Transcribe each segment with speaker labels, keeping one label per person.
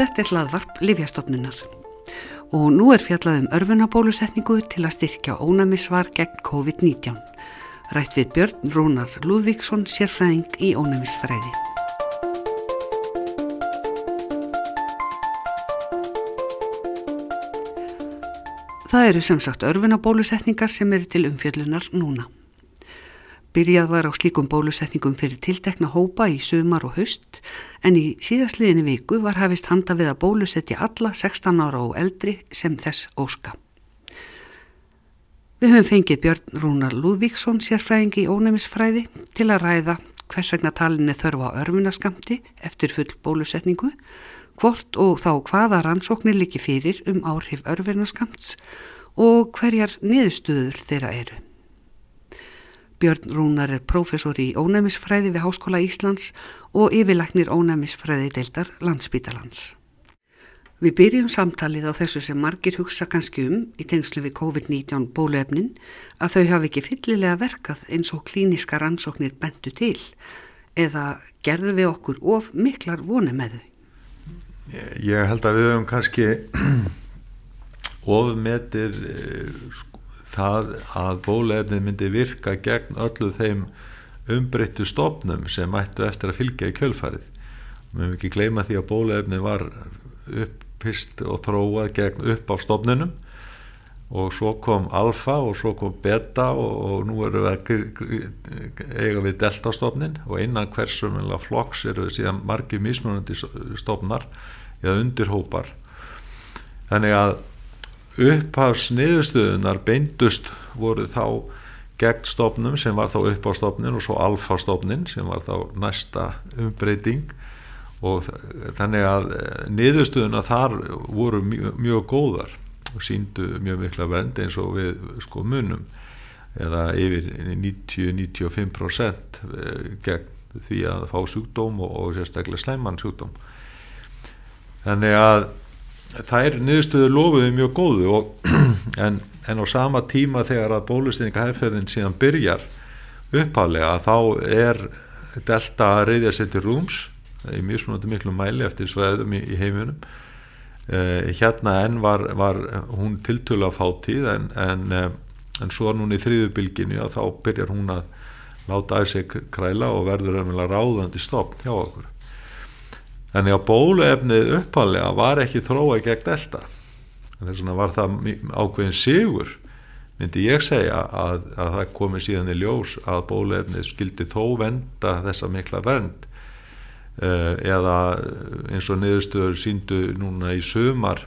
Speaker 1: Þetta er hlaðvarp Livjastofnunar og nú er fjallað um örfunabólusetningu til að styrkja ónæmisvar gegn COVID-19. Rætt við Björn Rúnar Lúðvíksson, sérfræðing í ónæmisfræði. Það eru sem sagt örfunabólusetningar sem eru til umfjöllunar núna. Byrjað var á slíkum bólusetningum fyrir tiltekna hópa í sumar og haust en í síðastliðinni viku var hafist handa við að bólusetja alla 16 ára og eldri sem þess óska. Við höfum fengið Björn Rúnar Lúðvíksson sérfræðing í ónæmisfræði til að ræða hvers vegna talinni þörfa örfunaskamti eftir full bólusetningu hvort og þá hvaða rannsóknir líki fyrir um áhrif örfernaskamts og hverjar niðurstuður þeirra eru. Björn Rúnar er prófessor í ónæmisfræði við Háskóla Íslands og yfirleiknir ónæmisfræði deildar landsbítalands. Við byrjum samtalið á þessu sem margir hugsa kannski um í tengslu við COVID-19 bóluefnin að þau hafi ekki fyllilega verkað eins og klíniska rannsóknir bentu til eða gerðu við okkur of miklar voni með þau.
Speaker 2: Ég held að við höfum kannski ofmetir eh, það að bólefnið myndi virka gegn öllu þeim umbreyttu stofnum sem mættu eftir að fylgja í kjölfarið. Við höfum ekki gleyma því að bólefnið var uppfyrst og þróað gegn upp á stofnunum og svo kom alfa og svo kom beta og, og nú eru við eiga við deltastofnin og innan hversum flokks eru við síðan margi mismunandi stofnar eða undirhópar þannig að upphafsniðustuðunar beindust voru þá gegn stofnum sem var þá upphástofnin og svo alfastofnin sem var þá næsta umbreyting. Og þannig að eh, niðurstöðuna þar voru mjög, mjög góðar og síndu mjög mikla vernd eins og við sko munum. Eða yfir 90-95% eh, gegn því að fá sjúkdóm og, og sérstaklega sleimann sjúkdóm. Þannig að þær niðurstöður lofuði mjög góðu og, en, en á sama tíma þegar að bólustinningaherrferðin síðan byrjar upphálega þá er delta reyðja til rúms í mjög smúnandi miklu mæli eftir sveðum í, í heiminum. Eh, hérna enn var, var hún tiltölu að fá tíð en, en, eh, en svo núna í þrýðubilginu að þá byrjar hún að láta sig kræla og verður ráðandi stopp hjá okkur Þannig að bóluefnið uppalega var ekki þróa gegn delta. Þess vegna var það ákveðin sigur, myndi ég segja, að, að það komi síðan í ljós að bóluefnið skildi þó venda þessa mikla vend uh, eða eins og niðurstöður síndu núna í sömar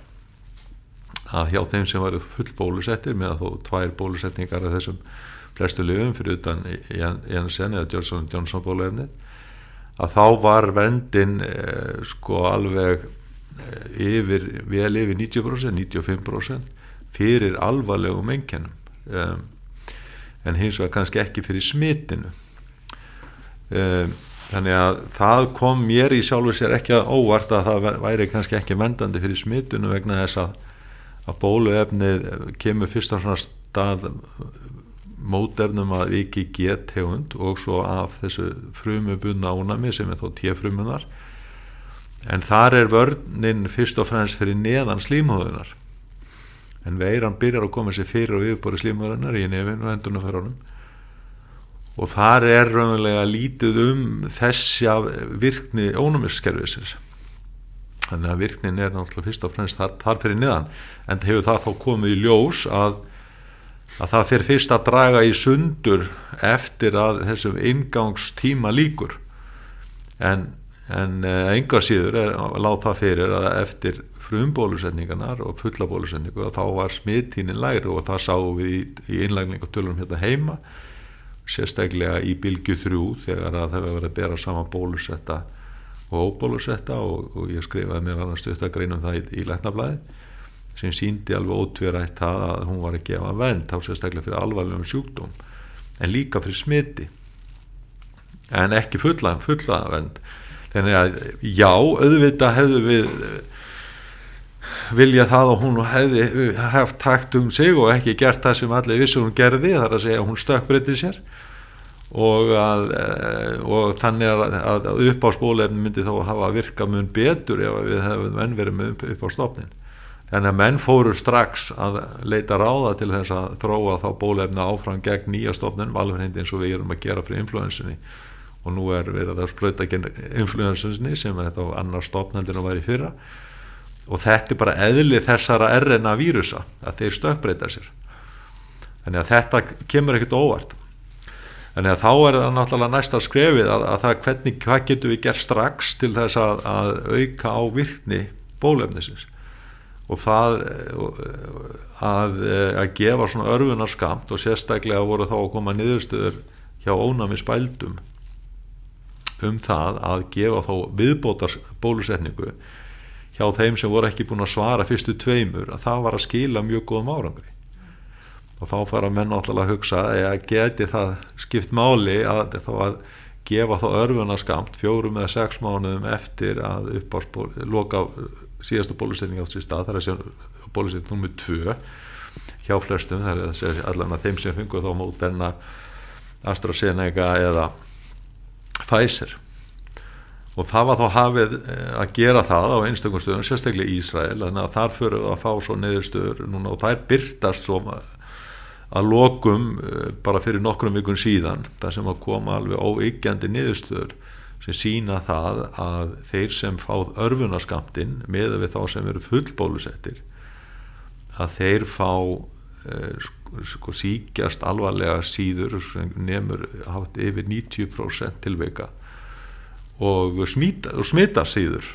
Speaker 2: að hjá þeim sem varu full bólusettir með að þó tvær bólusetningar af þessum flestu lögum fyrir utan Jensen eða Johnson Johnson bóluefnið að þá var vendin eh, sko alveg eh, yfir, vel yfir 90% 95% fyrir alvarlegum engjannum um, en hins vegar kannski ekki fyrir smitinu. Um, þannig að það kom mér í sjálfu sér ekki að óvart að það væri kannski ekki vendandi fyrir smitinu vegna þess að, að bóluefnið kemur fyrst og svona stað mótefnum að viki get tegund og svo af þessu frumubunna ánami sem er þó tjefrumunar en þar er vörnin fyrst og fremst fyrir neðan slímhóðunar en veiran byrjar að koma sér fyrir og yfirbori slímhóðunar í nefn og endunaförunum og þar er raunverulega lítið um þessja virkni ónumiskerfisins þannig að virknin er náttúrulega fyrst og fremst þar, þar fyrir neðan. En hefur það þá komið í ljós að að það fyrir fyrst að draga í sundur eftir að þessum ingangstíma líkur en, en enga eh, síður er láta það fyrir að eftir frumbólusetningarnar og fullabólusetningu þá var smittínin læri og það sáum við í, í innlægningatölunum hérna heima sérstaklega í bylgu þrjú þegar að það hefur verið að bera saman bólusetta og óbólusetta og, og ég skrifaði mér annars stutt að greinum það í, í læknablaði sem síndi alveg ótverætt það að hún var að gefa vernd þá sérstaklega fyrir alvarlegum sjúkdóm en líka fyrir smiti. En ekki fulla, fulla vernd. Þannig að já, auðvitað hefðu við vilja það og hún hefði haft takt um sig og ekki gert það sem allir vissu hún gerði þar að segja að hún stökkbreytti sér. Og, að, eh, og þannig að, að upp á spólefni myndi þá hafa virka mun betur ef við hefum enn verið með upp, en að menn fóru strax að leita ráða til þess að þróa þá bólefna áfram gegn nýja stofnun valverhindi eins og við erum að gera fyrir influensinni og nú er við að spröyta gegn influensinni sem er þetta á annar stofnaldin að væri fyrra. Og þetta er bara eðli þessara RNA vírusa að þeir stökkbreyta sér. Þannig að þetta kemur ekkert óvart. Þannig að þá er það náttúrulega næsta skrefið að, að það hvernig, hvað getur við gert strax til þess að, að auka á virkni bólefnisins og það að, að gefa svona örfunarskamt og sérstaklega voru þá að koma niðurstöður hjá ónami spældum um það að gefa þá viðbótar bólusetningu hjá þeim sem voru ekki búin að svara fyrstu tveimur að það var að skila mjög góðum árangri. Og þá fara menn áttalega að hugsa eða geti það skipt máli að þá að gefa þá örfunarskamt fjórum eða sex mánuðum eftir að loka síðastu bólusetning á þessi stað þar er þessi bólusetning nummið tvö hjá flestum það er þessi allan að þeim sem fengur þá mót enna AstraZeneca eða Pfizer. Og það var þá hafið að gera það á einstaklega stöðum, sérstaklega í Ísrael þannig að þar fyrir að fá svo neðurstöður núna og þær byrtast svo að lokum bara fyrir nokkrum vikun síðan það sem að koma alveg óyggjandi niðurstöður sem sína það að þeir sem fáð örfunaskamtinn með við þá sem eru fullbólusettir að þeir fá eh, sko síkjast alvarlega síður nefnur haft yfir 90% tilveika og smita, og smita síður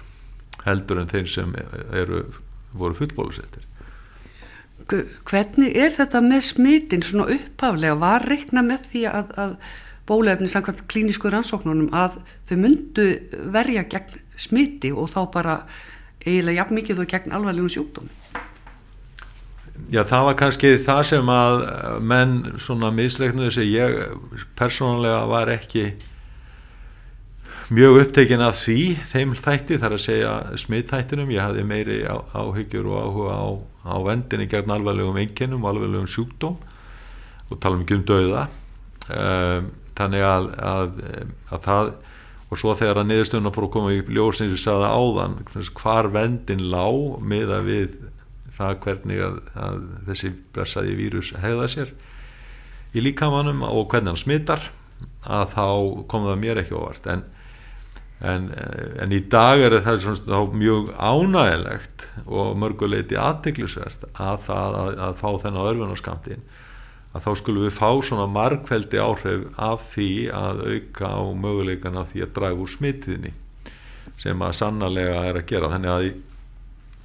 Speaker 2: heldur en þeir sem eru voru fullbólusettir
Speaker 1: Hvernig er þetta með smitin svona upphaflega? Var reikna með því að, að bólefni samkvæmt klínisku rannsóknunum að þau myndu verja gegn smiti og þá bara eiginlega jafn mikið og gegn alvarlegum sjúkdómi?
Speaker 2: Já, það var kannski það sem að menn svona misreiknuðu sig. Ég persónulega var ekki mjög upptekinn af því þeim þætti þar að segja smittþættinum, ég hafði meiri áhyggjur og áhuga á, á vendinni gegn alvarlegum enginnum og alvarlegum sjúkdóm og tala mikið um döða um, þannig að, að, að það og svo þegar að niðurstöðuna fór að koma í ljósins ég sagði áðan hvar vendin lág með að við það hvernig að, að þessi blessaði vírus hegða sér í líkamannum og hvernig hann smittar að þá kom það mér ekki óvart. En En, en í dag er það svona, mjög ánægilegt og mörguleiti aðteglisvert að það að, að fá þennan örfunarskamptin að þá skulum við fá svona margveldi áhrif af því að auka á möguleikan af því að draga úr smittiðni sem að sannarlega er að gera. Þannig að,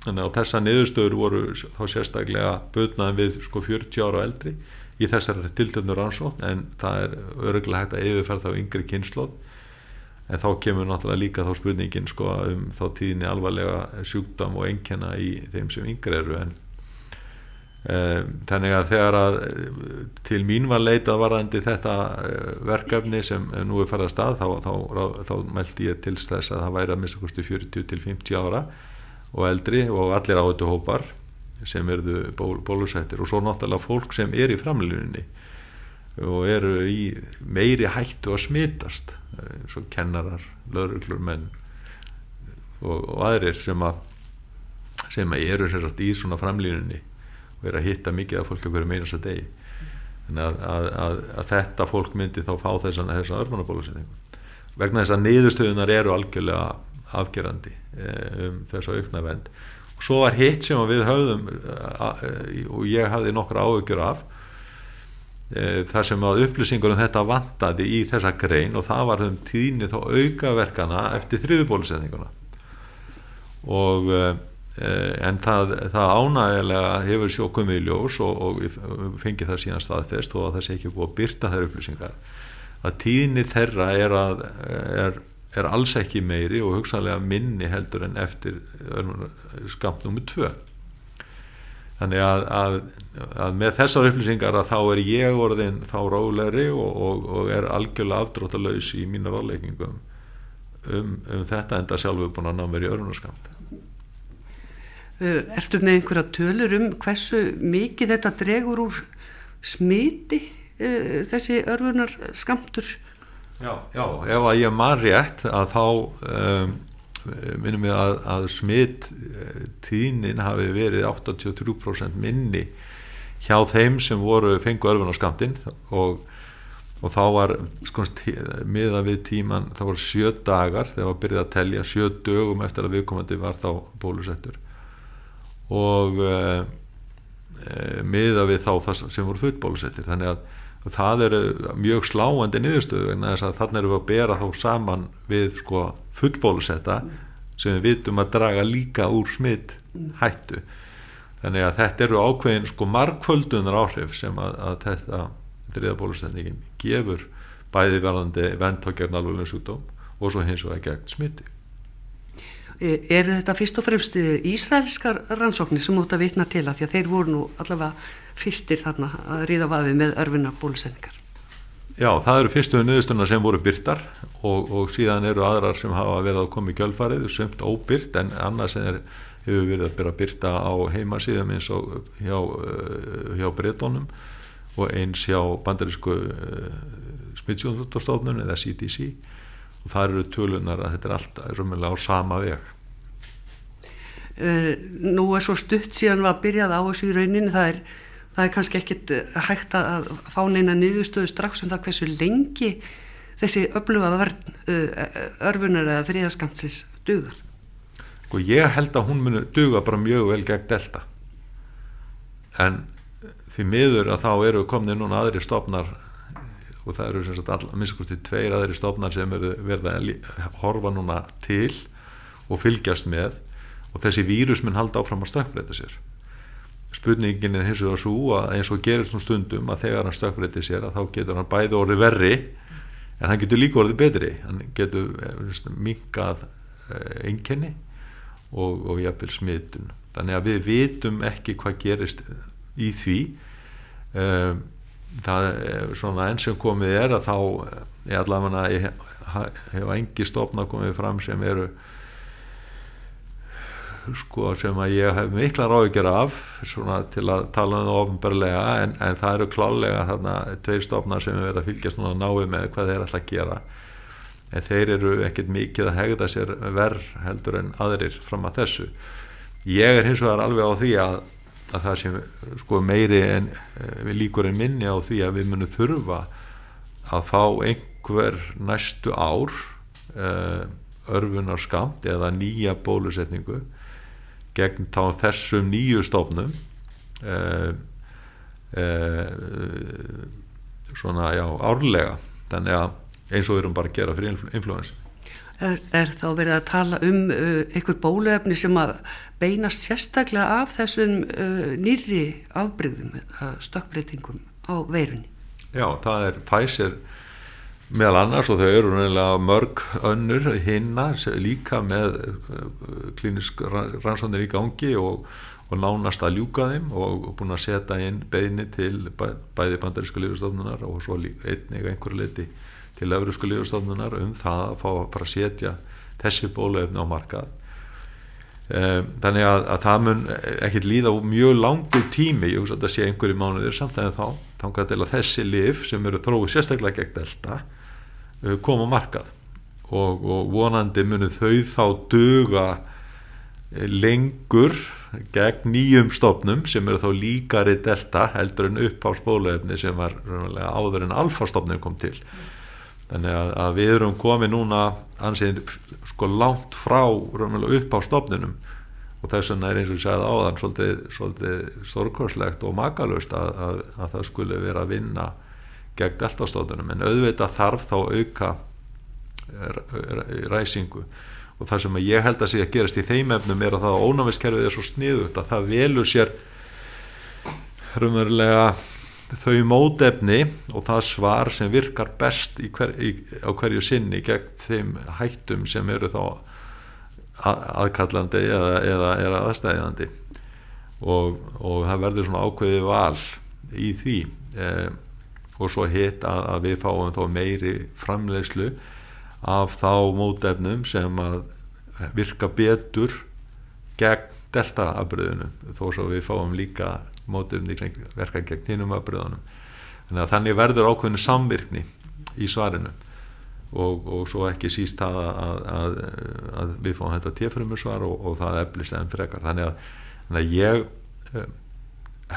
Speaker 2: þannig að þessa niðurstöður voru þá sérstaklega bötnaðin við sko 40 ára eldri í þessari tiltöndur ansótt en það er öruglega hægt að yfirferða á yngri kynnslóð en þá kemur náttúrulega líka þá spurningin sko um þá tíðinni alvarlega sjúkdám og engjana í þeim sem yngre eru en þannig að þegar að til mín var leitað varandi þetta uh, verkefni sem nú er farið að stað þá, þá, þá, þá meldi ég til þess að það væri að missa kosti 40 til 50 ára og eldri og allir áhutu hópar sem erðu ból, bólusættir og svo náttúrulega fólk sem er í framlunni og eru í meiri hættu að smitast og kennarar, lauruglur menn og, og aðrir sem að sem að eru sérsagt í svona framlýnunni eru að hitta mikið af fólk okkur meina þess að degi. Þannig að, að, að, að þetta fólk myndi þá fá þessan þessan örfunabólusinningu vegna þess að niðurstöðunar eru algjörlega afgerandi eh, um þess að aukna vend og svo var hitt sem við höfðum eh, og ég hafði nokkra áökjur af þar sem að upplýsingur um þetta vantaði í þessa grein og það var um tíðinni þá aukaverkana eftir þriðubólusetninguna og en það, það ánægilega hefur sjó komið í ljós og, og fengið það síðan staðfest og að það sé ekki búið að byrta þær upplýsingar. Að tíðinni þeirra er að er, er alls ekki meiri og hugsanlega minni heldur en eftir skamt nummið tvö. Þannig að, að, að með þessar upplýsingar að þá er ég orðin þá rálegri og, og, og er algjörlega afdróttalauðs í mínu ráleggingum um, um þetta enda sjálfur búin að ná mér í örunarskamt
Speaker 1: Ertu með einhverja tölur um hversu mikið þetta dregur úr smiti uh, þessi örfunar skamtur?
Speaker 2: Já, já, ef að ég man rétt að þá um, minnum við að, að smitt tíðnin hafi verið 83% minni hjá þeim sem voru fengu örfunarskamtinn og, og þá var sko miða við tíman þá var sjö dagar þegar var byrjað að telja sjö dögum eftir að viðkomandi var þá bólusettur og uh, miða við þá það sem voru fullbólusettir. Þannig að það eru mjög sláandi niðurstöðu en þess að þannig eru við að bera þá saman við sko fullbólusetta sem við vitum að draga líka úr smitt hættu þannig að þetta eru ákveðin sko markvöldunar áhrif sem að, að þetta þriðabólusetningin gefur bæði verðandi vendtókjarn alveg sjúkdóm og svo hins vegar gegn smitti
Speaker 1: Er þetta fyrst og fremst Ísraelskar rannsóknir sem út að vitna til að því að þeir voru nú allavega fyrstir þarna að ríða vaðið með örfuna bólusendingar?
Speaker 2: Já, það eru fyrstu niðurstunna sem voru byrtar og, og síðan eru aðrar sem hafa verið að koma í kjölfarið, sumt óbyrt en annað sem er, hefur verið að byrja að byrta á heimasíðum eins og hjá, hjá breytónum og eins hjá bandarísku smittsjónstofnun eða CDC og það eru tölunar að þetta er allt römmulega á sama veg.
Speaker 1: Uh, Nú er svo stutt síðan var byrjað á þessu í rauninni það er, það er kannski ekkit hægt að fá neina niðurstöðu strax um það hversu lengi þessi öfluga örfunar eða þriðaskamtsis dugar.
Speaker 2: Sko ég held að hún muni duga bara mjög vel gegn delta. En því miður að þá eru komni núna aðri stofnar og það eru sem sagt all, minnstakosti tveir aðri stofnar sem eru verða að horfa núna til og fylgjast með. Og þessi vírus mun halda áfram að stökkbreyta sér. Spurningin er hins vegar svo að eins og gerist nú stundum að þegar hann stökkbreytir sér að þá getur hann bæði orðið verri en hann getur líka orðið betri. Hann getur minkað einkenni og, og jafnvel smitun. Þannig að við vitum ekki hvað gerist í því. Um, það er svona enn sem komið er að þá ég allavega ég hef engi stofna komið fram sem eru sko sem að ég hef mikla ráðgjör af svona til að tala um það ofinbarlega en, en það eru klálega þarna tveir stofnar sem er verið að fylgjast núna náðu með hvað þeir ætla að gera. En þeir eru ekkert mikið að hegða sér verð heldur en aðrir fram að þessu. Ég er hins vegar alveg á því að, að það sem sko meiri en við líkur en minni á því að við munum þurfa að fá einhver næstu ár uh, örfunar skamt eða nýja bólusetningu gegn þá þessum nýju stofnum uh, uh, svona já árlega. Þannig að eins og við erum bara að gera fyrir influensa
Speaker 1: Er, er þá verið að tala um uh, einhver bóluefni sem að beinast sérstaklega af þessum uh, nýri afbreyðum, stökkbreytingum á veirunni?
Speaker 2: Já, það er Pfizer meðal annars og þau eru mörg önnur hinna líka með uh, klínisk rannsónir í gangi og, og nánast að ljúka þeim og, búin að setja inn beini til bæ, bæði bandarísku lífustofnunar og svo einnig einhverju leiti til Európsku lífustofnunar um það að fá að fara að setja þessi bóluefni á markað. Um, þannig að, að það mun ekkert líða mjög langur tími. Ég hugsa að það sé einhverju mánuðir samt en þá til að þessi lif sem eru þróið sérstaklega gegn delta uh, koma markað. Og, og vonandi munu þau þá duga lengur gegn nýjum stofnum sem eru þá líkari delta heldur en uppháðsbóluefni sem var áður en alfastofnum kom til þannig að, að við erum komið núna ansið sko langt frá upp á stofnunum og þess vegna er eins og ég segði áðan svolítið, svolítið stórkorslegt og makalust að, að, að það skulle vera að vinna gegn deltastofnunum en auðvitað þarf þá auka ræsingu. Og það sem ég held að sé að gerast í þeim efnum er að það að ónámiskerfið er svo sniðugt að það velur sér raunverulega þau mótefni og það svar sem virkar best hver, í, á hverju sinni gegn þeim hættum sem eru þá aðkallandi eða, eða, eða aðstæðandi og, og það verður svona ákveði val í því. Eh, og svo hitt að, að við fáum þá meiri framlegslu af þá mótefnum sem að virka betur gegn delta afbröðunum þó svo við fáum líka mótefni verka gegn hinnum afbröðunum þannig að þannig verður ákveðinu samvirkni í svarinu. Og, og svo ekki síst það að, að, að við fáum þetta tefrumusvar og, og það eflist enn frekar. Þannig að, þannig að ég eh,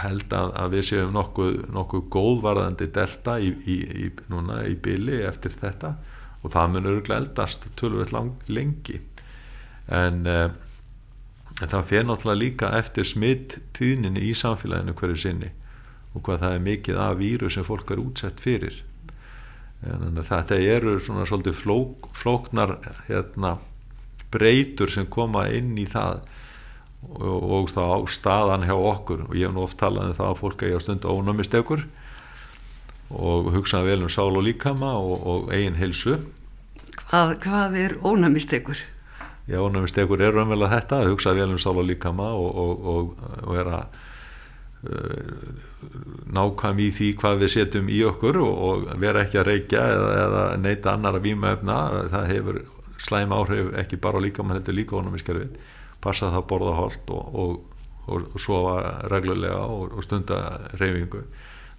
Speaker 2: held að, við séum nokkuð, nokkuð góðvarðandi delta í, í, í, núna í byli eftir þetta. Og það mun öruglega eldast tölvöld lengi. En, uh, en það fyrir náttúrulega líka eftir smitt tíðninni í samfélaginu hverju sinni og hvað það er mikið af víru sem fólk er útsett fyrir. En þetta eru svona svolítið flók, flóknar hérna, breytur sem koma inn í það og, og þá staðan hjá okkur. Og ég hef nú oft talað um það að fólk eigi á stundu ónumist ekkur og hugsaði vel um sál og líkama og, og eigin hilsu
Speaker 1: Hvað, hvað er ónumist ekkur?
Speaker 2: Já, ónumist ekkur er raunverulega þetta að hugsaði vel um sál og líkama og, og vera uh, nákvæm í því hvað við setjum í okkur og vera ekki að reykja eða, eða neyta annar að výma efna það hefur slæm áhrif ekki bara á líkamann heldur líka ónumiskerfið passa það að borða og, og, og, og sofa reglulega og stunda reyfingu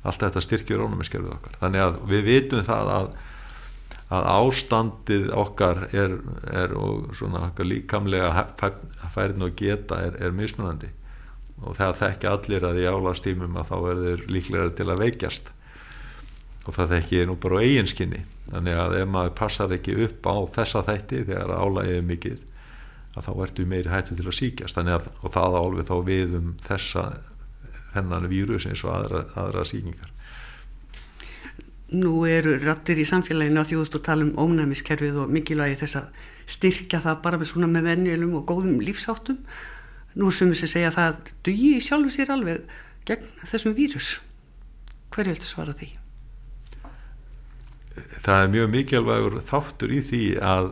Speaker 2: allt þetta styrkir ónumiskerfið okkar. Þannig að við vitum það að, að ástandið okkar er, er og svona líkamlega færðin og geta er, er mismunandi. Og það þekki allir að í álastímum að þá verður líklega til að veikjast. Og það þekki nú bara á eiginskinni þannig að ef maður passar ekki upp á þessa þætti þegar álægið er mikið að þá ertu meiri hættu til að síkjast að, og það álvið þá við um þessa þennan vírus eins og aðra, aðra síkingar
Speaker 1: Nú eru rattir í samfélaginu að þjóðust og tala um ónæmiskerfið og mikilvægi þess að styrkja það bara með svona með venjulum og góðum lífsáttum nú sem við segja að það dugi sjálfu sér alveg gegn þessum vírus. Hverju heldur svara því?
Speaker 2: Það er mjög mikilvægur þáttur í því að,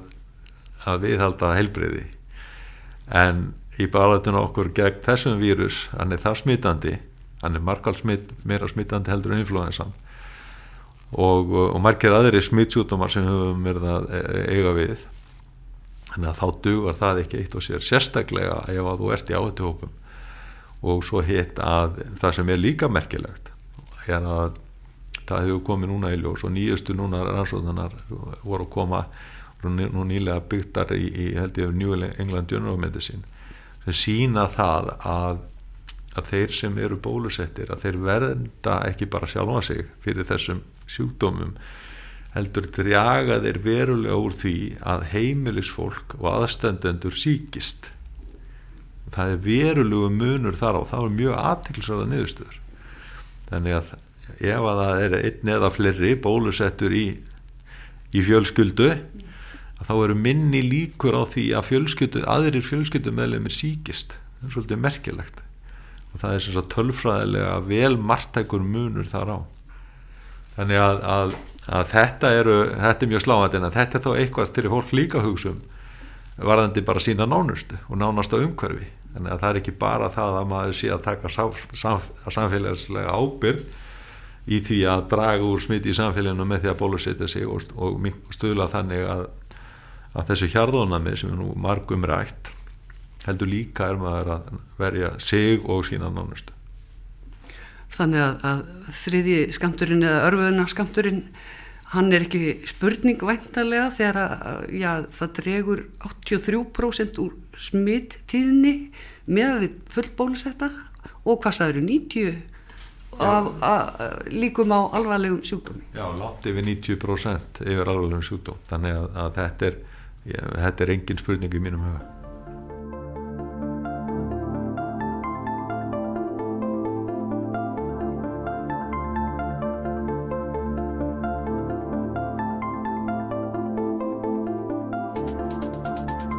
Speaker 2: að viðhalda helbreyði en í baratun okkur gegn þessum vírus hann er það smittandi hann er markald smitt, meira smittandi heldur en influensan og, og margir aðri smittsjútumar sem höfum verið að e, eiga við. Þannig að þá dugar það ekki eitt og sér sérstaklega ef að þú ert í áhættuhópum. Og svo hitt að það sem er líka merkilegt er að það hefur komið núna í ljós og nýjustu núna rannsóðanar voru að koma nú nýlega byggtar í, í held ég New England Journal of Medicine sem sína það að, að þeir sem eru bólusettir að þeir verða ekki bara sjálfa sig fyrir þessum sjúkdómum heldur draga þeir verulega úr því að heimilisfólk og aðstendendur síkist það er verulegu munur þar á það er mjög aðtilsverða niðurstöður. Þannig að ef að það er einn eða fleiri bólusettur í, í fjölskyldu þá eru minni líkur á því að fjölskyldu, aðrir fjölskyldu meðlefnir síkist það er svolítið merkilegt. Og það er sagt tölfræðilega vel margtækur munur þar á þannig að, að, að þetta eru þetta er mjög sláðandi en þetta er þá eitthvað til fólk líka hugsum varðandi bara sína nánustu og nánasta umhverfi. Þannig að það er ekki bara það að maður sé að taka samf samf samfélagslega ábyrg í því að draga úr smitt í samfélaginu með því að bólusetja sig og, og stuðla þannig að að þessu hjarðónami sem er nú margum rætt heldur líka er maður að verja sig og sína nánustu
Speaker 1: Þannig að, að þriði skamturinn eða örföðuna skamturinn hann er ekki spurning væntalega þegar að já, það dregur 83% úr smitt tíðni með við full bólusetta og hvað það eru 90 af, að, líkum á alvarlegum sjúkdóm
Speaker 2: Já, látt yfir 90% yfir alvarlegum sjúkdóm þannig að, að þetta er Ég, þetta er engin spurning í mínum huga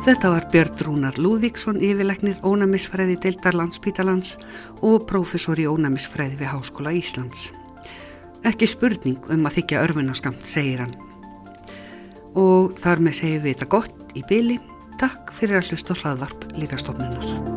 Speaker 1: Þetta var Björn Rúnar Lúðvíksson yfirleiknir ónæmisfræði deildar landsbítalans og prófessor í ónæmisfræði við Háskóla Íslands. Ekki spurning um að þykja örfunaskamt, segir hann og þar með segjum við þetta gott í byli. Takk fyrir að hlusta hlaðvarp Lífjastofnunar.